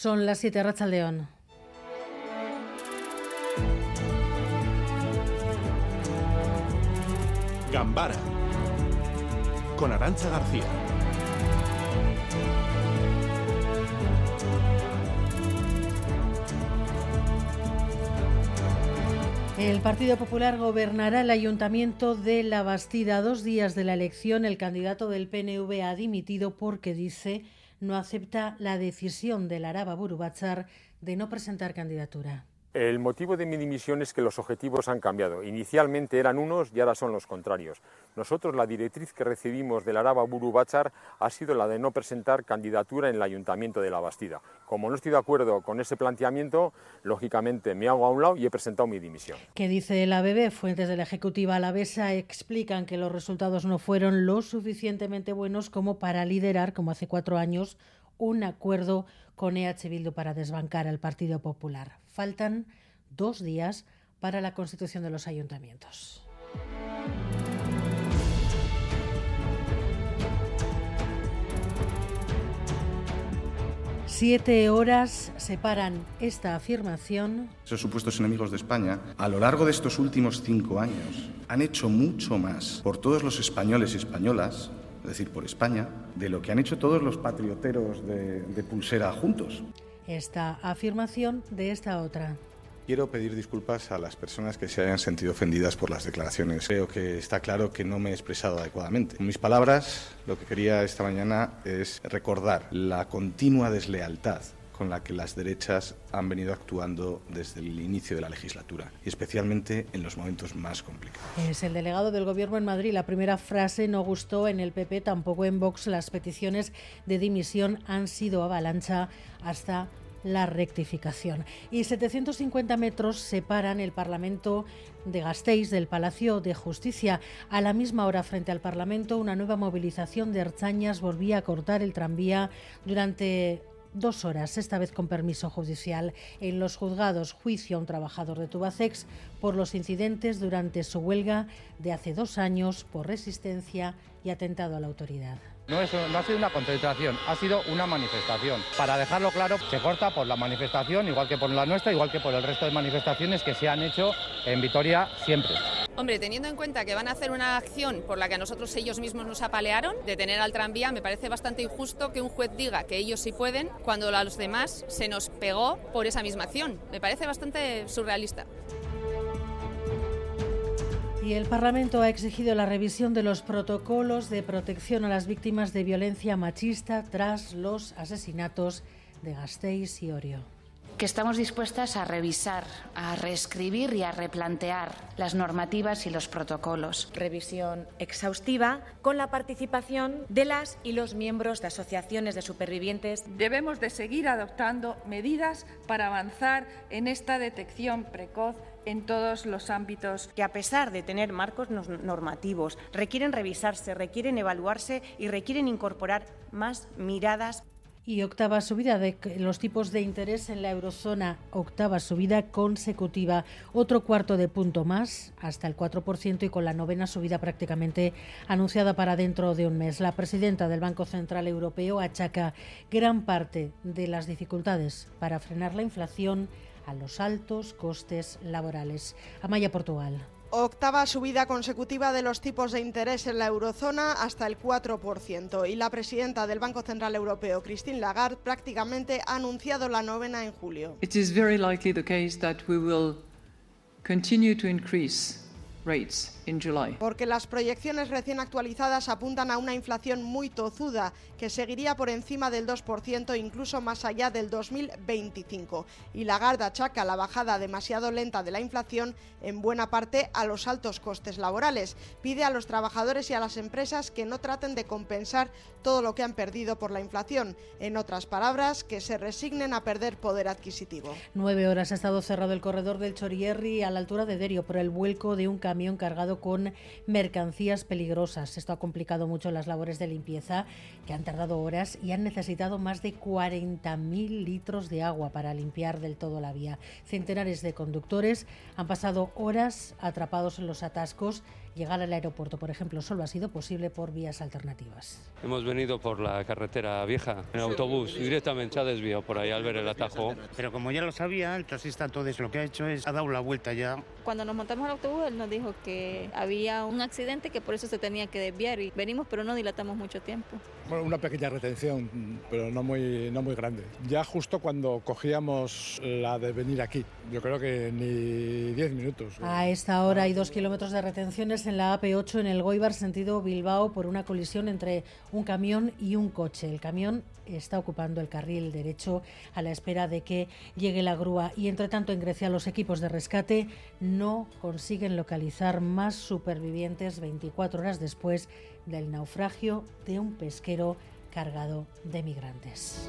Son las 7 Racha León. Gambara con Arancha García. El Partido Popular gobernará el Ayuntamiento de La Bastida. A dos días de la elección, el candidato del PNV ha dimitido porque dice no acepta la decisión del Araba Burubachar de no presentar candidatura. El motivo de mi dimisión es que los objetivos han cambiado. Inicialmente eran unos y ahora son los contrarios. Nosotros la directriz que recibimos del Araba Buru Bachar ha sido la de no presentar candidatura en el Ayuntamiento de La Bastida. Como no estoy de acuerdo con ese planteamiento, lógicamente me hago a un lado y he presentado mi dimisión. ¿Qué dice la ABB? Fuentes de la Ejecutiva Alavesa explican que los resultados no fueron lo suficientemente buenos como para liderar, como hace cuatro años, un acuerdo con EH Bildu para desbancar al Partido Popular. Faltan dos días para la constitución de los ayuntamientos. Siete horas separan esta afirmación. Esos supuestos enemigos de España, a lo largo de estos últimos cinco años, han hecho mucho más por todos los españoles y españolas es decir, por España, de lo que han hecho todos los patrioteros de, de pulsera juntos. Esta afirmación de esta otra. Quiero pedir disculpas a las personas que se hayan sentido ofendidas por las declaraciones. Creo que está claro que no me he expresado adecuadamente. Con mis palabras, lo que quería esta mañana es recordar la continua deslealtad con la que las derechas han venido actuando desde el inicio de la legislatura y especialmente en los momentos más complicados. Es el delegado del Gobierno en Madrid. La primera frase no gustó en el PP, tampoco en Vox. Las peticiones de dimisión han sido avalancha hasta la rectificación. Y 750 metros separan el Parlamento de Gasteiz del Palacio de Justicia. A la misma hora, frente al Parlamento, una nueva movilización de Erchañas volvía a cortar el tranvía durante dos horas, esta vez con permiso judicial, en los juzgados juicio a un trabajador de Tubacex por los incidentes durante su huelga de hace dos años por resistencia y atentado a la autoridad. No, es, no ha sido una concentración, ha sido una manifestación. Para dejarlo claro, se corta por la manifestación, igual que por la nuestra, igual que por el resto de manifestaciones que se han hecho en Vitoria siempre. Hombre, teniendo en cuenta que van a hacer una acción por la que a nosotros ellos mismos nos apalearon, detener al tranvía, me parece bastante injusto que un juez diga que ellos sí pueden cuando a los demás se nos pegó por esa misma acción. Me parece bastante surrealista. Y el Parlamento ha exigido la revisión de los protocolos de protección a las víctimas de violencia machista tras los asesinatos de Gasteiz y Orio que estamos dispuestas a revisar, a reescribir y a replantear las normativas y los protocolos. Revisión exhaustiva con la participación de las y los miembros de asociaciones de supervivientes. Debemos de seguir adoptando medidas para avanzar en esta detección precoz en todos los ámbitos. Que a pesar de tener marcos normativos, requieren revisarse, requieren evaluarse y requieren incorporar más miradas y octava subida de los tipos de interés en la eurozona, octava subida consecutiva, otro cuarto de punto más, hasta el 4% y con la novena subida prácticamente anunciada para dentro de un mes. La presidenta del Banco Central Europeo achaca gran parte de las dificultades para frenar la inflación a los altos costes laborales. Amaya Portugal. Octava subida consecutiva de los tipos de interés en la eurozona hasta el 4%. Y la presidenta del Banco Central Europeo, Christine Lagarde, prácticamente ha anunciado la novena en julio. It is very likely the case that we will continue to increase rates in July. Porque las proyecciones recién actualizadas apuntan a una inflación muy tozuda que seguiría por encima del 2% incluso más allá del 2025. Y Lagarde achaca la bajada demasiado lenta de la inflación en buena parte a los altos costes laborales. Pide a los trabajadores y a las empresas que no traten de compensar todo lo que han perdido por la inflación. En otras palabras, que se resignen a perder poder adquisitivo. Nueve horas ha estado cerrado el corredor del Chorierri a la altura de Derio por el vuelco de un camión cargado con mercancías peligrosas. Esto ha complicado mucho las labores de limpieza que han tardado horas y han necesitado más de 40.000 litros de agua para limpiar del todo la vía. Centenares de conductores han pasado horas atrapados en los atascos llegar al aeropuerto, por ejemplo, solo ha sido posible por vías alternativas. Hemos venido por la carretera vieja, en autobús, directamente se ha desviado por ahí al ver el atajo. Pero como ya lo sabía, el taxista entonces lo que ha hecho es ha dado la vuelta ya. Cuando nos montamos al autobús, él nos dijo que había un accidente que por eso se tenía que desviar y venimos, pero no dilatamos mucho tiempo. Bueno, una pequeña retención, pero no muy, no muy grande. Ya justo cuando cogíamos la de venir aquí, yo creo que ni 10 minutos. A esta hora hay dos kilómetros de retenciones en la AP8 en el Goibar, sentido Bilbao, por una colisión entre un camión y un coche. El camión está ocupando el carril derecho a la espera de que llegue la grúa y entre tanto en Grecia los equipos de rescate no consiguen localizar más supervivientes 24 horas después del naufragio de un pesquero cargado de migrantes.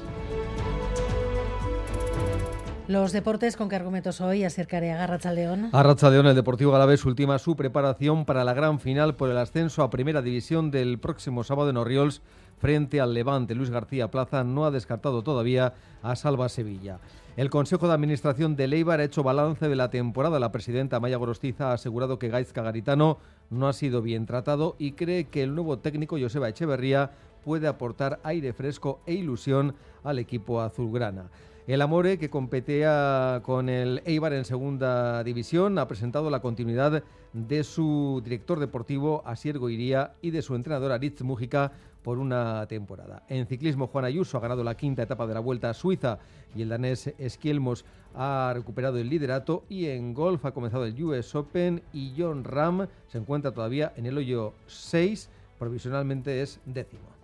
Los deportes, ¿con qué argumentos hoy? Acercaré a Garracha León. Garracha León, el Deportivo Galaves ultima su preparación para la gran final por el ascenso a Primera División del próximo sábado en Oriols frente al Levante. Luis García Plaza no ha descartado todavía a Salva Sevilla. El Consejo de Administración de Leibar ha hecho balance de la temporada. La presidenta Maya Gorostiza ha asegurado que Gaizka Garitano no ha sido bien tratado y cree que el nuevo técnico Joseba Echeverría puede aportar aire fresco e ilusión al equipo azulgrana. El Amore, que competía con el Eibar en segunda división, ha presentado la continuidad de su director deportivo Asier Goiría y de su entrenador Aritz Mújica por una temporada. En ciclismo, Juan Ayuso ha ganado la quinta etapa de la Vuelta a Suiza y el danés Esquielmos ha recuperado el liderato y en golf ha comenzado el US Open y John Ram se encuentra todavía en el hoyo 6, provisionalmente es décimo.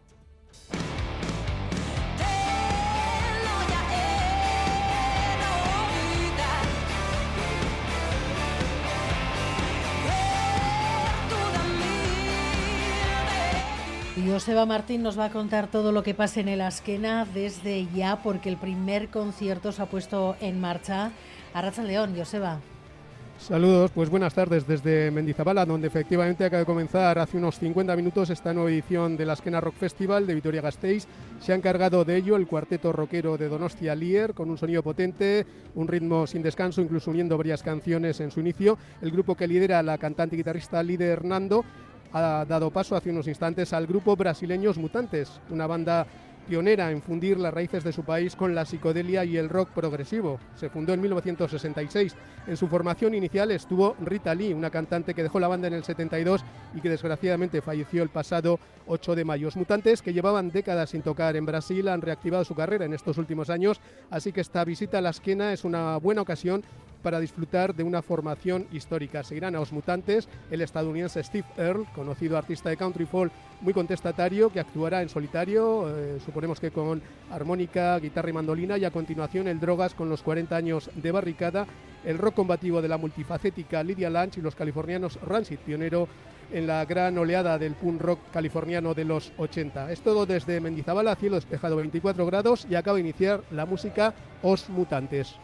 Joseba Martín nos va a contar todo lo que pasa en el Asquena desde ya, porque el primer concierto se ha puesto en marcha. Arracha León, Joseba. Saludos, pues buenas tardes desde Mendizabala, donde efectivamente acaba de comenzar hace unos 50 minutos esta nueva edición del Asquena Rock Festival de Vitoria-Gasteiz. Se ha encargado de ello el cuarteto rockero de Donostia Lier, con un sonido potente, un ritmo sin descanso, incluso uniendo varias canciones en su inicio. El grupo que lidera la cantante y guitarrista Líder Hernando ha dado paso hace unos instantes al grupo Brasileños Mutantes, una banda pionera en fundir las raíces de su país con la psicodelia y el rock progresivo. Se fundó en 1966. En su formación inicial estuvo Rita Lee, una cantante que dejó la banda en el 72 y que desgraciadamente falleció el pasado 8 de mayo. Los mutantes que llevaban décadas sin tocar en Brasil han reactivado su carrera en estos últimos años, así que esta visita a la esquena es una buena ocasión para disfrutar de una formación histórica. Seguirán a los mutantes el estadounidense Steve Earle, conocido artista de country folk muy contestatario, que actuará en solitario, eh, suponemos que con armónica, guitarra y mandolina, y a continuación el Drogas con los 40 años de barricada, el rock combativo de la multifacética Lydia Lunch y los californianos Rancid, pionero en la gran oleada del punk rock californiano de los 80. Es todo desde Mendizabala, cielo despejado 24 grados y acaba de iniciar la música Os Mutantes.